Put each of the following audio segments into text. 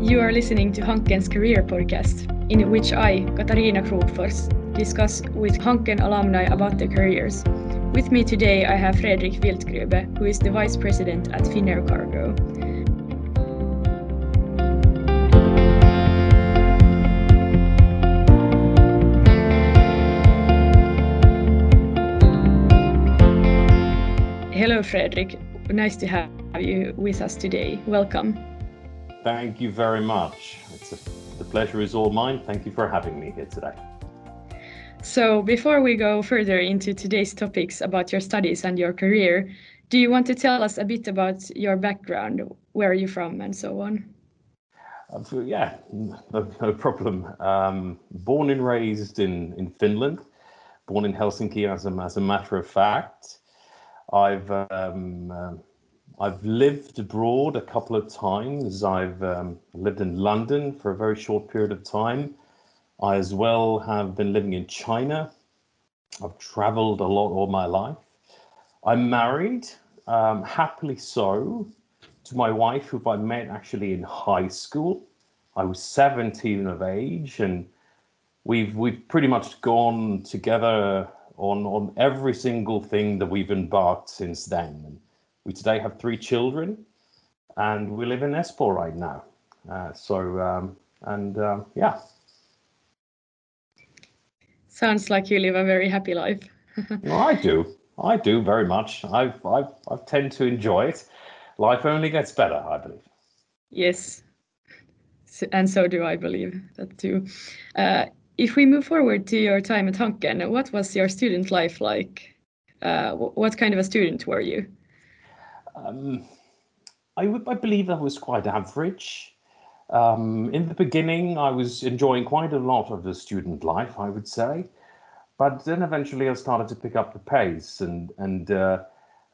You are listening to Hanken's Career Podcast, in which I, Katarina Krogfors, discuss with Hanken alumni about their careers. With me today, I have Fredrik Wildtgrube, who is the Vice President at Finnair Cargo. Hello, Fredrik. Nice to have you with us today. Welcome. Thank you very much. It's a, the pleasure is all mine. Thank you for having me here today. So, before we go further into today's topics about your studies and your career, do you want to tell us a bit about your background, where are you from, and so on? Uh, yeah, no, no problem. Um, born and raised in, in Finland, born in Helsinki, as a, as a matter of fact. I've um, um I've lived abroad a couple of times. I've um, lived in London for a very short period of time. I as well have been living in China. I've traveled a lot all my life. I'm married, um, happily so, to my wife, who I met actually in high school. I was 17 of age, and we've we've pretty much gone together on on every single thing that we've embarked since then. We today have three children, and we live in Espoo right now. Uh, so um, and uh, yeah. Sounds like you live a very happy life. well, I do. I do very much. I I I tend to enjoy it. Life only gets better, I believe. Yes, and so do I believe that too. Uh, if we move forward to your time at Hanken, what was your student life like? Uh, what kind of a student were you? Um, I, I believe that was quite average. Um, in the beginning, I was enjoying quite a lot of the student life, I would say. But then eventually I started to pick up the pace and, and uh,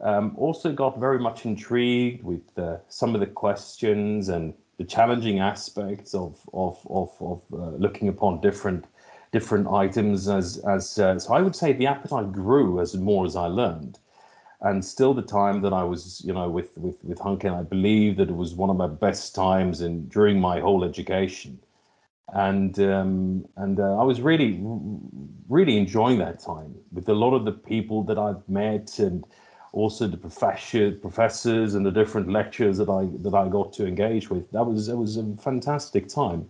um, also got very much intrigued with uh, some of the questions and the challenging aspects of, of, of, of uh, looking upon different different items as as uh, so I would say the appetite grew as more as I learned and still the time that I was you know with with with Hanken I believe that it was one of my best times in during my whole education. And um, and uh, I was really really enjoying that time with a lot of the people that I've met and also the professor professors and the different lectures that I that I got to engage with. That was it was a fantastic time.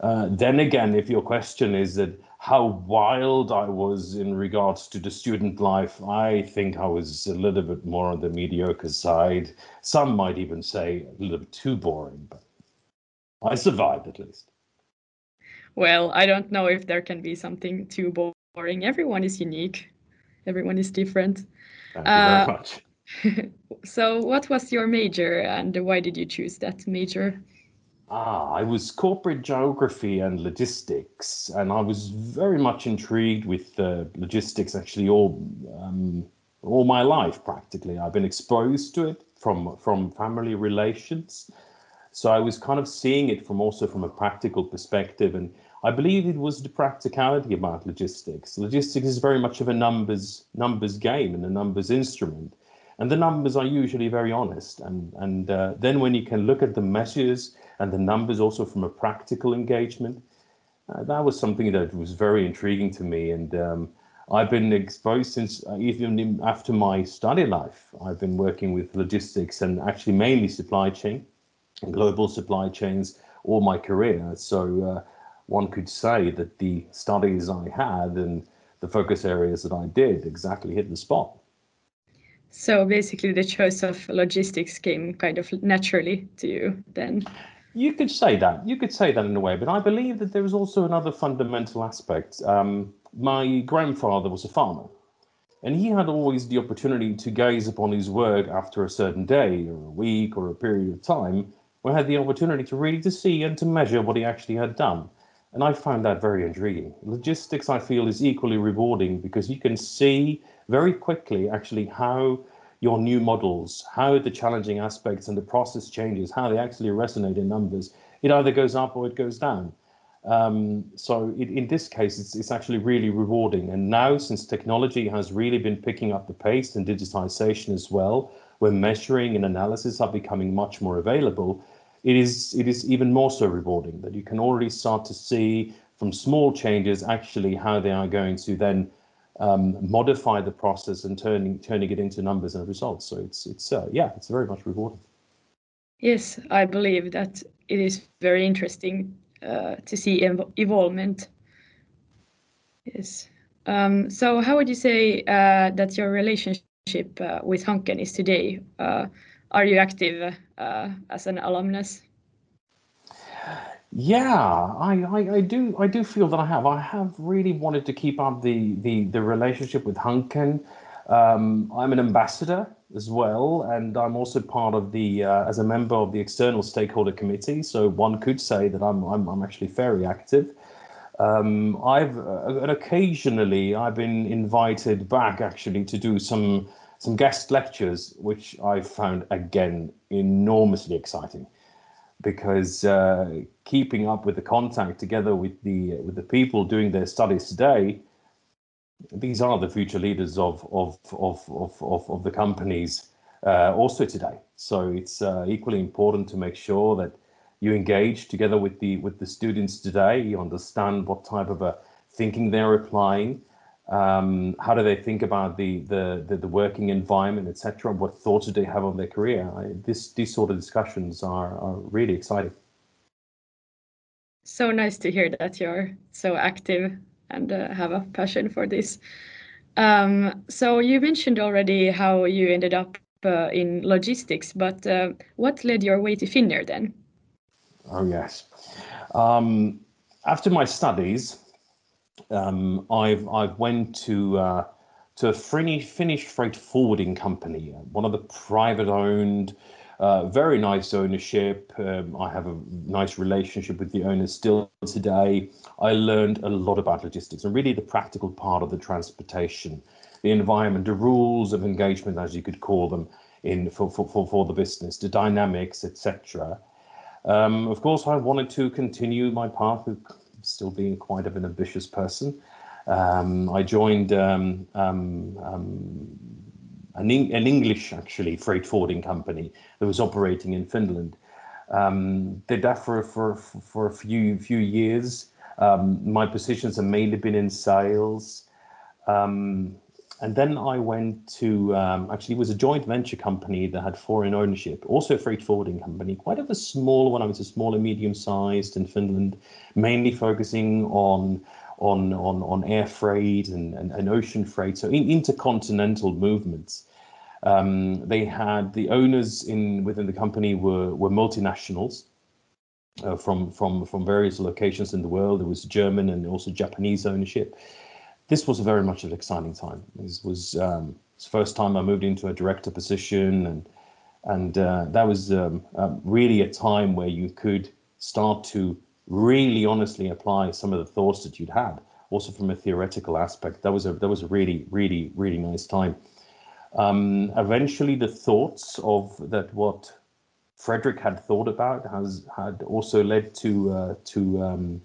Uh, then again, if your question is that how wild I was in regards to the student life, I think I was a little bit more on the mediocre side. Some might even say a little bit too boring, but I survived at least. Well, I don't know if there can be something too boring. Everyone is unique. Everyone is different. Thank you uh, very much. so, what was your major, and why did you choose that major? Ah, I was corporate geography and logistics, and I was very much intrigued with uh, logistics actually all um, all my life practically. I've been exposed to it from from family relations, so I was kind of seeing it from also from a practical perspective, and I believe it was the practicality about logistics. Logistics is very much of a numbers numbers game and a numbers instrument, and the numbers are usually very honest. And and uh, then when you can look at the measures and the numbers also from a practical engagement. Uh, that was something that was very intriguing to me. And um, I've been exposed since uh, even after my study life. I've been working with logistics and actually mainly supply chain, global supply chains all my career. So uh, one could say that the studies I had and the focus areas that I did exactly hit the spot. So basically, the choice of logistics came kind of naturally to you then. You could say that. You could say that in a way, but I believe that there is also another fundamental aspect. Um, my grandfather was a farmer, and he had always the opportunity to gaze upon his work after a certain day or a week or a period of time, where he had the opportunity to really to see and to measure what he actually had done. And I found that very intriguing. Logistics, I feel, is equally rewarding because you can see very quickly actually how your new models, how the challenging aspects and the process changes, how they actually resonate in numbers, it either goes up or it goes down. Um, so it, in this case, it's, it's actually really rewarding. And now, since technology has really been picking up the pace and digitization as well, where measuring and analysis are becoming much more available, it is it is even more so rewarding that you can already start to see from small changes actually how they are going to then um, modify the process and turning turning it into numbers and results. So it's it's uh, yeah, it's very much rewarding. Yes, I believe that it is very interesting uh, to see ev evolvement. Yes. Um, so how would you say uh, that your relationship uh, with Hanken is today? Uh, are you active uh, as an alumnus? Yeah, I, I, I, do I do feel that I have. I have really wanted to keep up the the, the relationship with Hanken. Um, I'm an ambassador as well, and I'm also part of the uh, as a member of the external stakeholder committee. So one could say that I'm I'm, I'm actually very active. Um, I've uh, and occasionally I've been invited back actually to do some some guest lectures, which I found again enormously exciting because uh, keeping up with the contact together with the with the people doing their studies today, these are the future leaders of of of of of, of the companies uh, also today. So it's uh, equally important to make sure that you engage together with the with the students today. You understand what type of a thinking they're applying um, how do they think about the the the, the working environment, etc. What thoughts do they have on their career? I, this these sort of discussions are are really exciting. So nice to hear that you're so active and uh, have a passion for this. Um, so you mentioned already how you ended up uh, in logistics, but uh, what led your way to Finnair then? Oh yes, um, after my studies, um, I've I've went to uh, to a Finnish freight forwarding company, one of the private owned, uh, very nice ownership. Um, I have a nice relationship with the owners still today. I learned a lot about logistics and really the practical part of the transportation, the environment, the rules of engagement, as you could call them, in for for for, for the business, the dynamics, etc. Um, of course, I wanted to continue my path with still being quite of an ambitious person. Um, I joined um, um, um an, an, English, actually, freight forwarding company that was operating in Finland. Um, did that for, for, for a few, few years. My positions have mainly been in sales. Um, and then I went to um, actually it was a joint venture company that had foreign ownership, also a freight forwarding company, quite of a small one. I was a small and medium sized in Finland, mainly focusing on on on on air freight and, and, and ocean freight, so in, intercontinental movements. Um, they had the owners in within the company were were multinationals. Uh, from from from various locations in the world. There was German and also Japanese ownership this was a very much an exciting time. This was um, the first time I moved into a director position, and and uh, that was um, um, really a time where you could start to really honestly apply some of the thoughts that you'd had, also from a theoretical aspect. That was a that was a really really really nice time. Um, eventually, the thoughts of that what Frederick had thought about has had also led to uh, to um,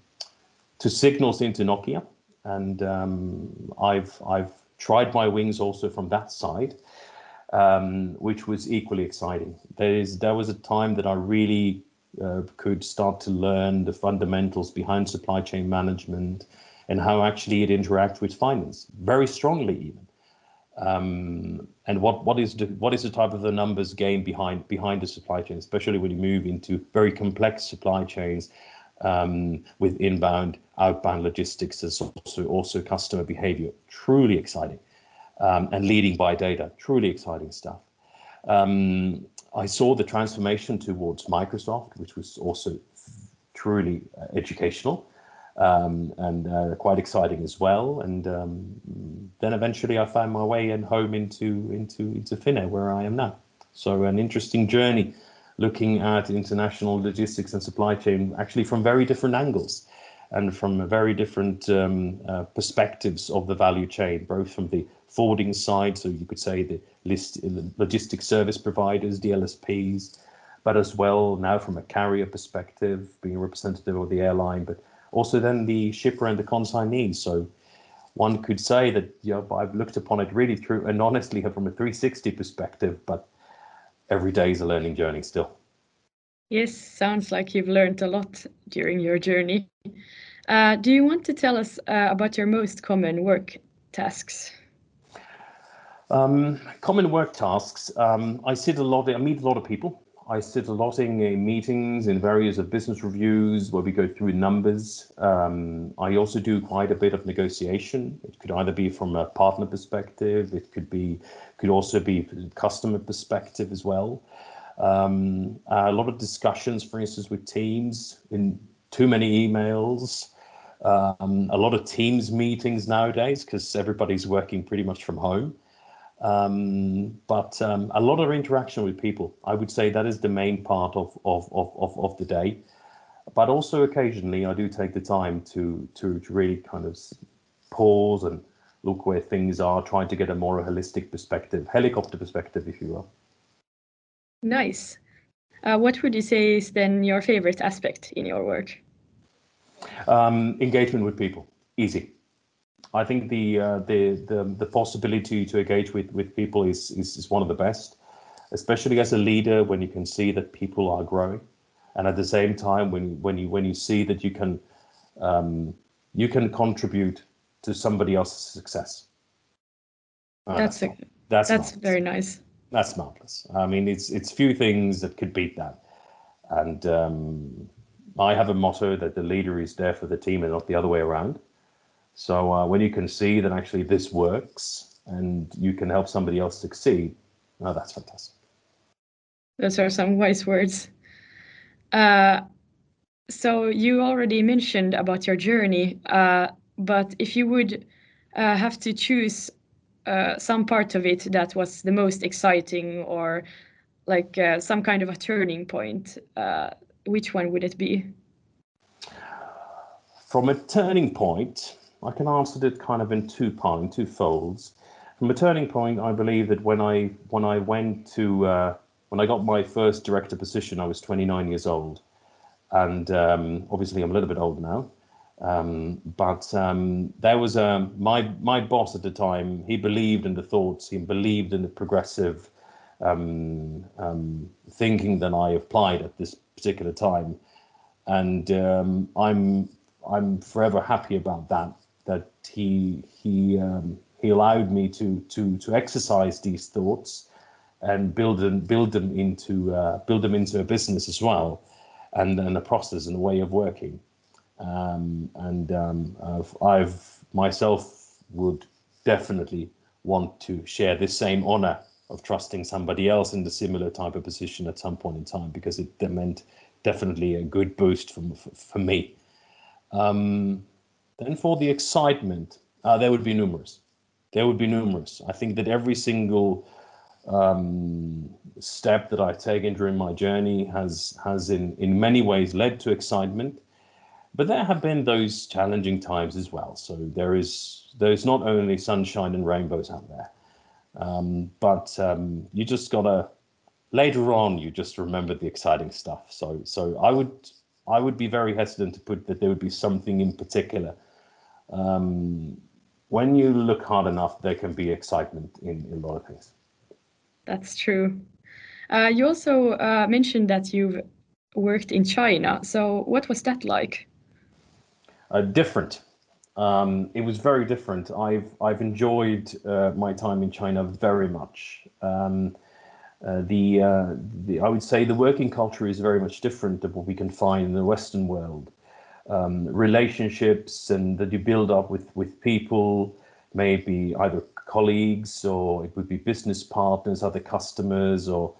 to signals into Nokia and um, I've I've tried my wings also from that side, um, which was equally exciting. There is there was a time that I really uh, could start to learn the fundamentals behind supply chain management and how actually it interacts with finance very strongly even. Um, and what what is the what is the type of the numbers game behind behind the supply chain, especially when you move into very complex supply chains with inbound, outbound logistics as also, also customer behavior. Truly exciting. Um, and leading by data. Truly exciting stuff. Um, I saw the transformation towards Microsoft, which was also truly uh, educational um, and uh, quite exciting as well. And um, then eventually I found my way and home into into into where I am now. So an interesting journey looking at international logistics and supply chain actually from very different angles and from very different um, uh, perspectives of the value chain, both from the forwarding side, so you could say the list logistic service providers, DLSPs, but as well now from a carrier perspective, being representative of the airline, but also then the shipper and the consignee. So one could say that you know, I've looked upon it really through and honestly from a 360 perspective, but every day is a learning journey still. Yes, sounds like you've learned a lot during your journey. Uh, do you want to tell us uh, about your most common work tasks? Um, common work tasks. Um, I sit a lot. I meet a lot of people. I sit a lot in, in meetings, in various of business reviews where we go through numbers. Um, I also do quite a bit of negotiation. It could either be from a partner perspective. It could be, could also be customer perspective as well. Um, a lot of discussions, for instance, with teams in too many emails. Um, a lot of teams meetings nowadays because everybody's working pretty much from home. Um, but um, a lot of interaction with people. I would say that is the main part of, of, of, of, of the day. But also occasionally I do take the time to, to, to really kind of pause and look where things are, trying to get a more holistic perspective, helicopter perspective, if you will. Nice. Uh, what would you say is then your favorite aspect in your work? Um, engagement with people, easy. I think the, uh, the the the possibility to engage with with people is, is is one of the best, especially as a leader when you can see that people are growing, and at the same time when when you when you see that you can um, you can contribute to somebody else's success. Uh, that's that's, a, that's, that's very nice that's marvelous. I mean, it's it's few things that could beat that. And um, I have a motto that the leader is there for the team and not the other way around. So uh, when you can see that actually this works and you can help somebody else succeed, oh, that's fantastic. Those are some wise words. Uh, so you already mentioned about your journey, uh, but if you would uh, have to choose uh, some part of it that was the most exciting or like uh, some kind of a turning point, uh, which one would it be? From a turning point, I can answer it kind of in two parts, in two folds. From a turning point, I believe that when I when I went to uh, when I got my first director position, I was 29 years old, and um, obviously I'm a little bit older now. Um, but um, there was um, my my boss at the time. He believed in the thoughts. He believed in the progressive um, um, thinking that I applied at this particular time, and I'm I'm forever happy about that. That he he he allowed me to to to exercise these thoughts and build them build them into uh, build them into a business as well, and and a process and a way of working. Um, and um, I've, I've, myself would definitely want to share this same honor of trusting somebody else in the similar type of position at some point in time because it meant definitely a good boost for, for me. Um, then for the excitement, uh, there would be numerous. There would be numerous. I think that every single um, step that I've taken during my journey has has in in many ways led to excitement but there have been those challenging times as well. So there is there's not only sunshine and rainbows out there, um, but um, you just gotta later on you just remember the exciting stuff. So so I would I would be very hesitant to put that there would be something in particular. Um, when you look hard enough, there can be excitement in, in a lot of things. That's true. Uh, you also uh, mentioned that you've worked in China. So what was that like? Uh, different. Um, it was very different. I've I've enjoyed uh, my time in China very much. Um, uh, the, uh, the I would say the working culture is very much different than what we can find in the Western world. Um, relationships and that you build up with with people, maybe either colleagues or it would be business partners, other customers, or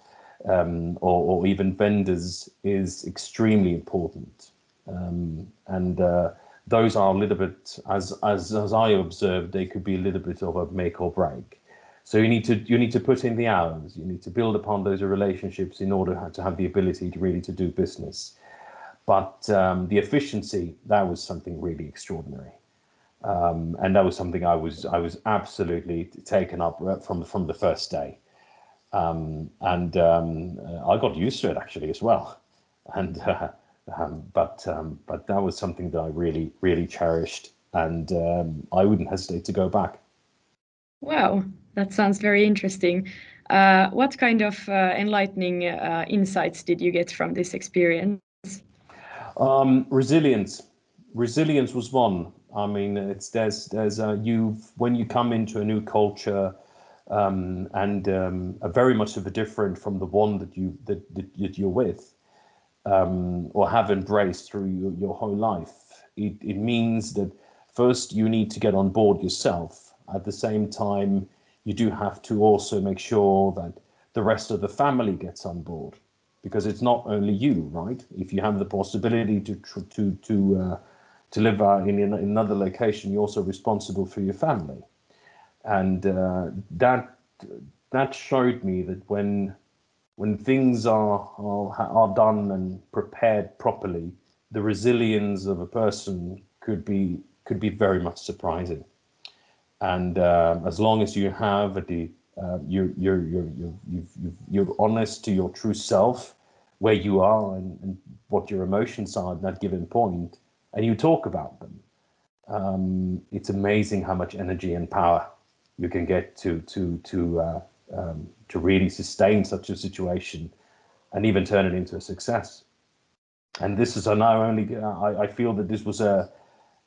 um, or, or, even vendors, is extremely important. Um, and uh, those are a little bit, as as as I observed, they could be a little bit of a make or break. So you need to you need to put in the hours. You need to build upon those relationships in order to have the ability to really to do business. But um, the efficiency that was something really extraordinary, um, and that was something I was I was absolutely taken up from from the first day, um, and um, I got used to it actually as well, and. Uh, um, but um, but that was something that I really really cherished, and um, I wouldn't hesitate to go back. Wow, that sounds very interesting. Uh, what kind of uh, enlightening uh, insights did you get from this experience? Um, resilience. Resilience was one. I mean, it's there's there's uh, you when you come into a new culture, um, and um, very much of a different from the one that you that, that you're with, um, or have embraced through your, your whole life. It it means that first you need to get on board yourself. At the same time, you do have to also make sure that the rest of the family gets on board, because it's not only you, right? If you have the possibility to to to uh, to live in, in another location, you're also responsible for your family. And uh, that that showed me that when when things are, are are done and prepared properly, the resilience of a person could be could be very much surprising. And uh, as long as you have a the uh, you're, you're, you're, you're, you're honest to your true self, where you are and, and what your emotions are at that given point, and you talk about them, um, it's amazing how much energy and power you can get to to to uh, um, to really sustain such a situation and even turn it into a success. And this is a now only I, I feel that this was a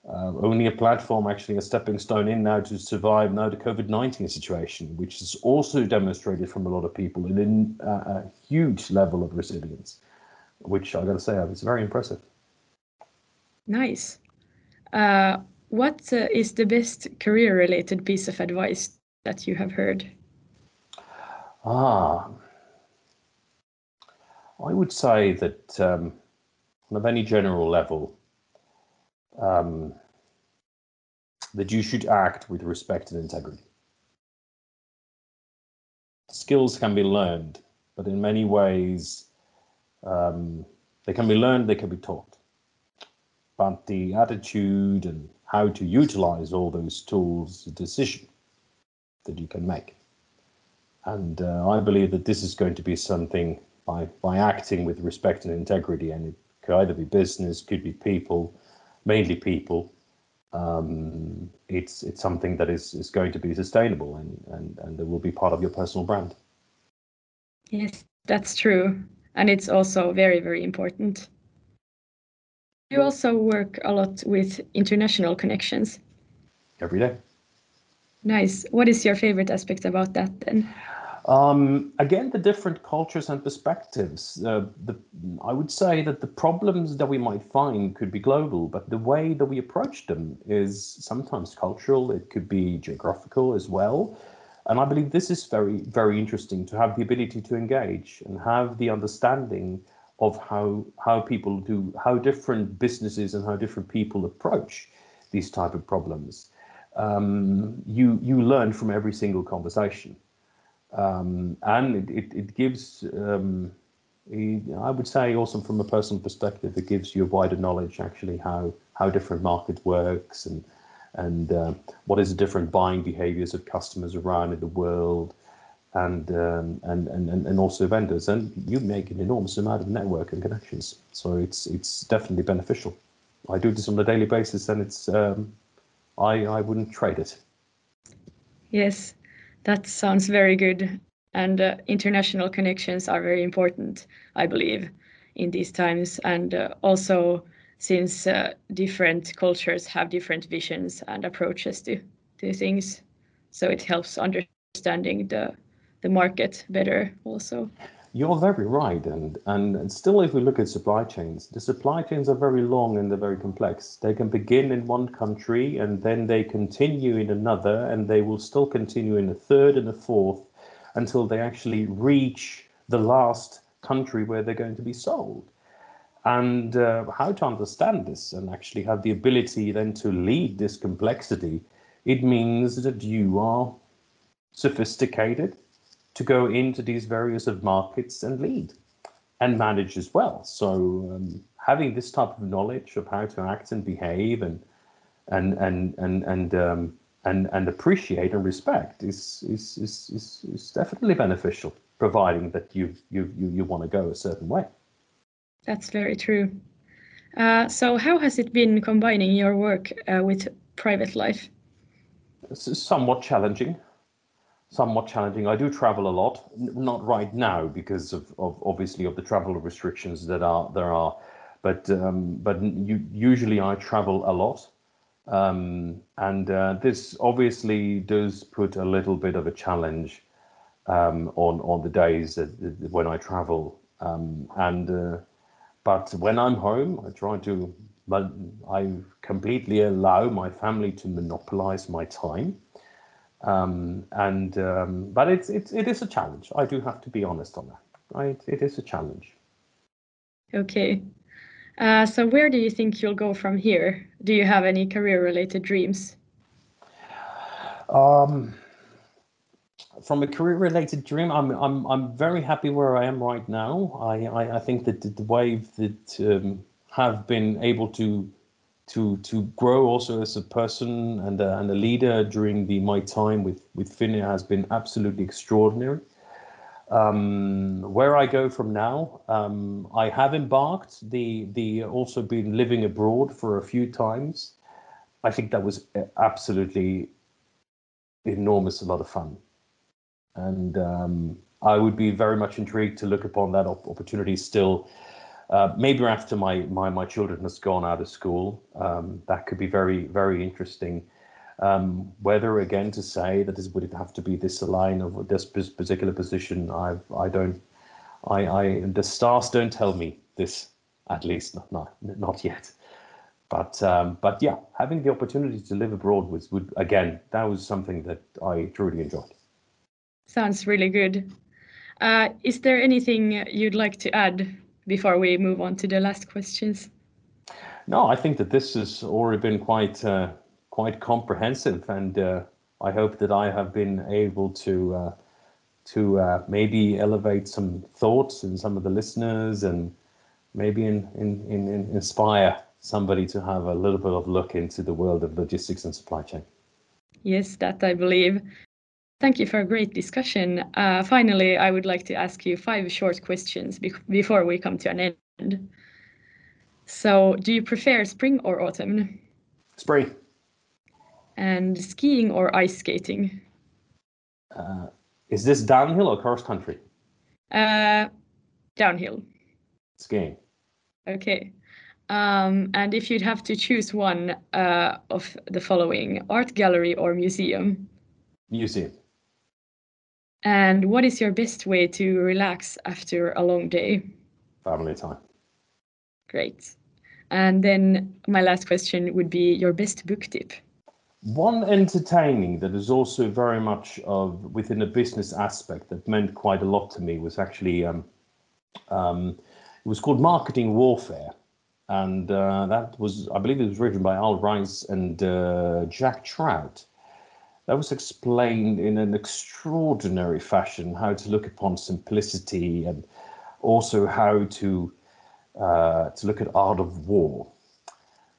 uh, only a platform, actually a stepping stone in now to survive now the COVID nineteen situation, which is also demonstrated from a lot of people and uh, a huge level of resilience, which I got to say is very impressive. Nice. Uh, what uh, is the best career related piece of advice that you have heard? Ah, I would say that um, on any general level, um, that you should act with respect and integrity. Skills can be learned, but in many ways, um, they can be learned, they can be taught but the attitude and how to utilize all those tools is decision that you can make. And uh, I believe that this is going to be something by, by acting with respect and integrity, and it could either be business, could be people, mainly people. Um, it's it's something that is, is going to be sustainable and, and, and it will be part of your personal brand. Yes, that's true. And it's also very, very important. You also work a lot with international connections. Every day. Nice. What is your favorite aspect about that then? Um, again, the different cultures and perspectives. Uh, the, I would say that the problems that we might find could be global, but the way that we approach them is sometimes cultural. It could be geographical as well. And I believe this is very, very interesting to have the ability to engage and have the understanding of how how people do how different businesses and how different people approach these type of problems. Um, you you learn from every single conversation, um, and it it, it gives. Um, I would say also from a personal perspective, it gives you a wider knowledge actually how how different market works and and uh, what is the different buying behaviors of customers around in the world and, um, and, and, and also vendors. And you make an enormous amount of network and connections. So it's, it's definitely beneficial. I do this on a daily basis and it's, um, I, I wouldn't trade it. Yes, that sounds very good. And uh, international connections are very important, I believe, in these times. And uh, also, since uh, different cultures have different visions and approaches to, to things, so it helps understanding the the market better also. You're very right. And, and still, if we look at supply chains, the supply chains are very long and they're very complex. They can begin in one country and then they continue in another, and they will still continue in a third and a fourth until they actually reach the last country where they're going to be sold. And uh, how to understand this and actually have the ability then to lead this complexity, it means that you are sophisticated, to go into these various of markets and lead and manage as well. So um, having this type of knowledge of how to act and behave and and and and and um, and, and appreciate and respect is is, is is is definitely beneficial, providing that you you you, you want to go a certain way. That's very true. Uh, so how has it been combining your work uh, with private life? It's somewhat challenging. Somewhat challenging. I do travel a lot, not right now because of, of obviously of the travel restrictions that are there are, but um, but you, usually I travel a lot, um, and uh, this obviously does put a little bit of a challenge um, on on the days that, that when I travel, um, and uh, but when I'm home, I try to. But I completely allow my family to monopolize my time um, and um, but it's it's it is a challenge. I do have to be honest on that. Right, it is a challenge. Okay. Uh, so where do you think you'll go from here? Do you have any career-related dreams? Um, from a career-related dream, I'm I'm I'm very happy where I am right now. I I, I think that the wave that um, have been able to to to grow also as a person and a, and a leader during the my time with with Finnair has been absolutely extraordinary. Um, where I go from now, um, I have embarked the the also been living abroad for a few times. I think that was absolutely enormous, a lot of fun, and um, I would be very much intrigued to look upon that opportunity still uh, maybe after my, my my children has gone out of school, um, that could be very very interesting. Um, whether again to say that this would have to be this line of this particular position, I I don't, I I the stars don't tell me this at least not not not yet. But um, but yeah, having the opportunity to live abroad was would again that was something that I truly enjoyed. Sounds really good. Uh, is there anything you'd like to add before we move on to the last questions? No, I think that this has already been quite uh, quite comprehensive, and uh, I hope that I have been able to uh, to uh, maybe elevate some thoughts in some of the listeners, and maybe in, in, in, in inspire somebody to have a little bit of look into the world of logistics and supply chain. Yes, that I believe. Thank you for a great discussion. Uh, finally, I would like to ask you five short questions be before we come to an end. So, do you prefer spring or autumn? Spring. And skiing or ice skating? Uh, is this downhill or cross country? Uh, downhill. Skiing. Okay. Um, and if you'd have to choose one uh, of the following art gallery or museum? Museum. And what is your best way to relax after a long day? Family time. Great. And then my last question would be your best book tip. One entertaining that is also very much of within a business aspect that meant quite a lot to me was actually um, um, it was called Marketing Warfare, and uh, that was I believe it was written by Al Ries and uh, Jack Trout that was explained in an extraordinary fashion how to look upon simplicity and also how to uh, to look at art of war.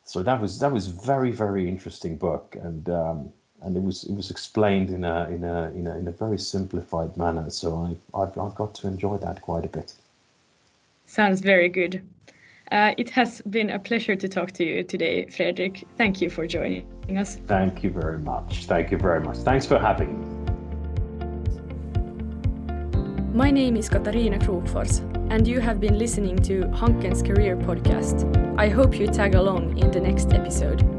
So that was that was very very interesting book and um, and it was it was explained in a in a in a in a very simplified manner. So I I've, I've got to enjoy that quite a bit. Sounds very good. Uh, it has been a pleasure to talk to you today, Fredrik. Thank you for joining us. Thank you very much. Thank you very much. Thanks for having me. My name is Katarina Krokfors, and you have been listening to Hanken's Career Podcast. I hope you tag along in the next episode.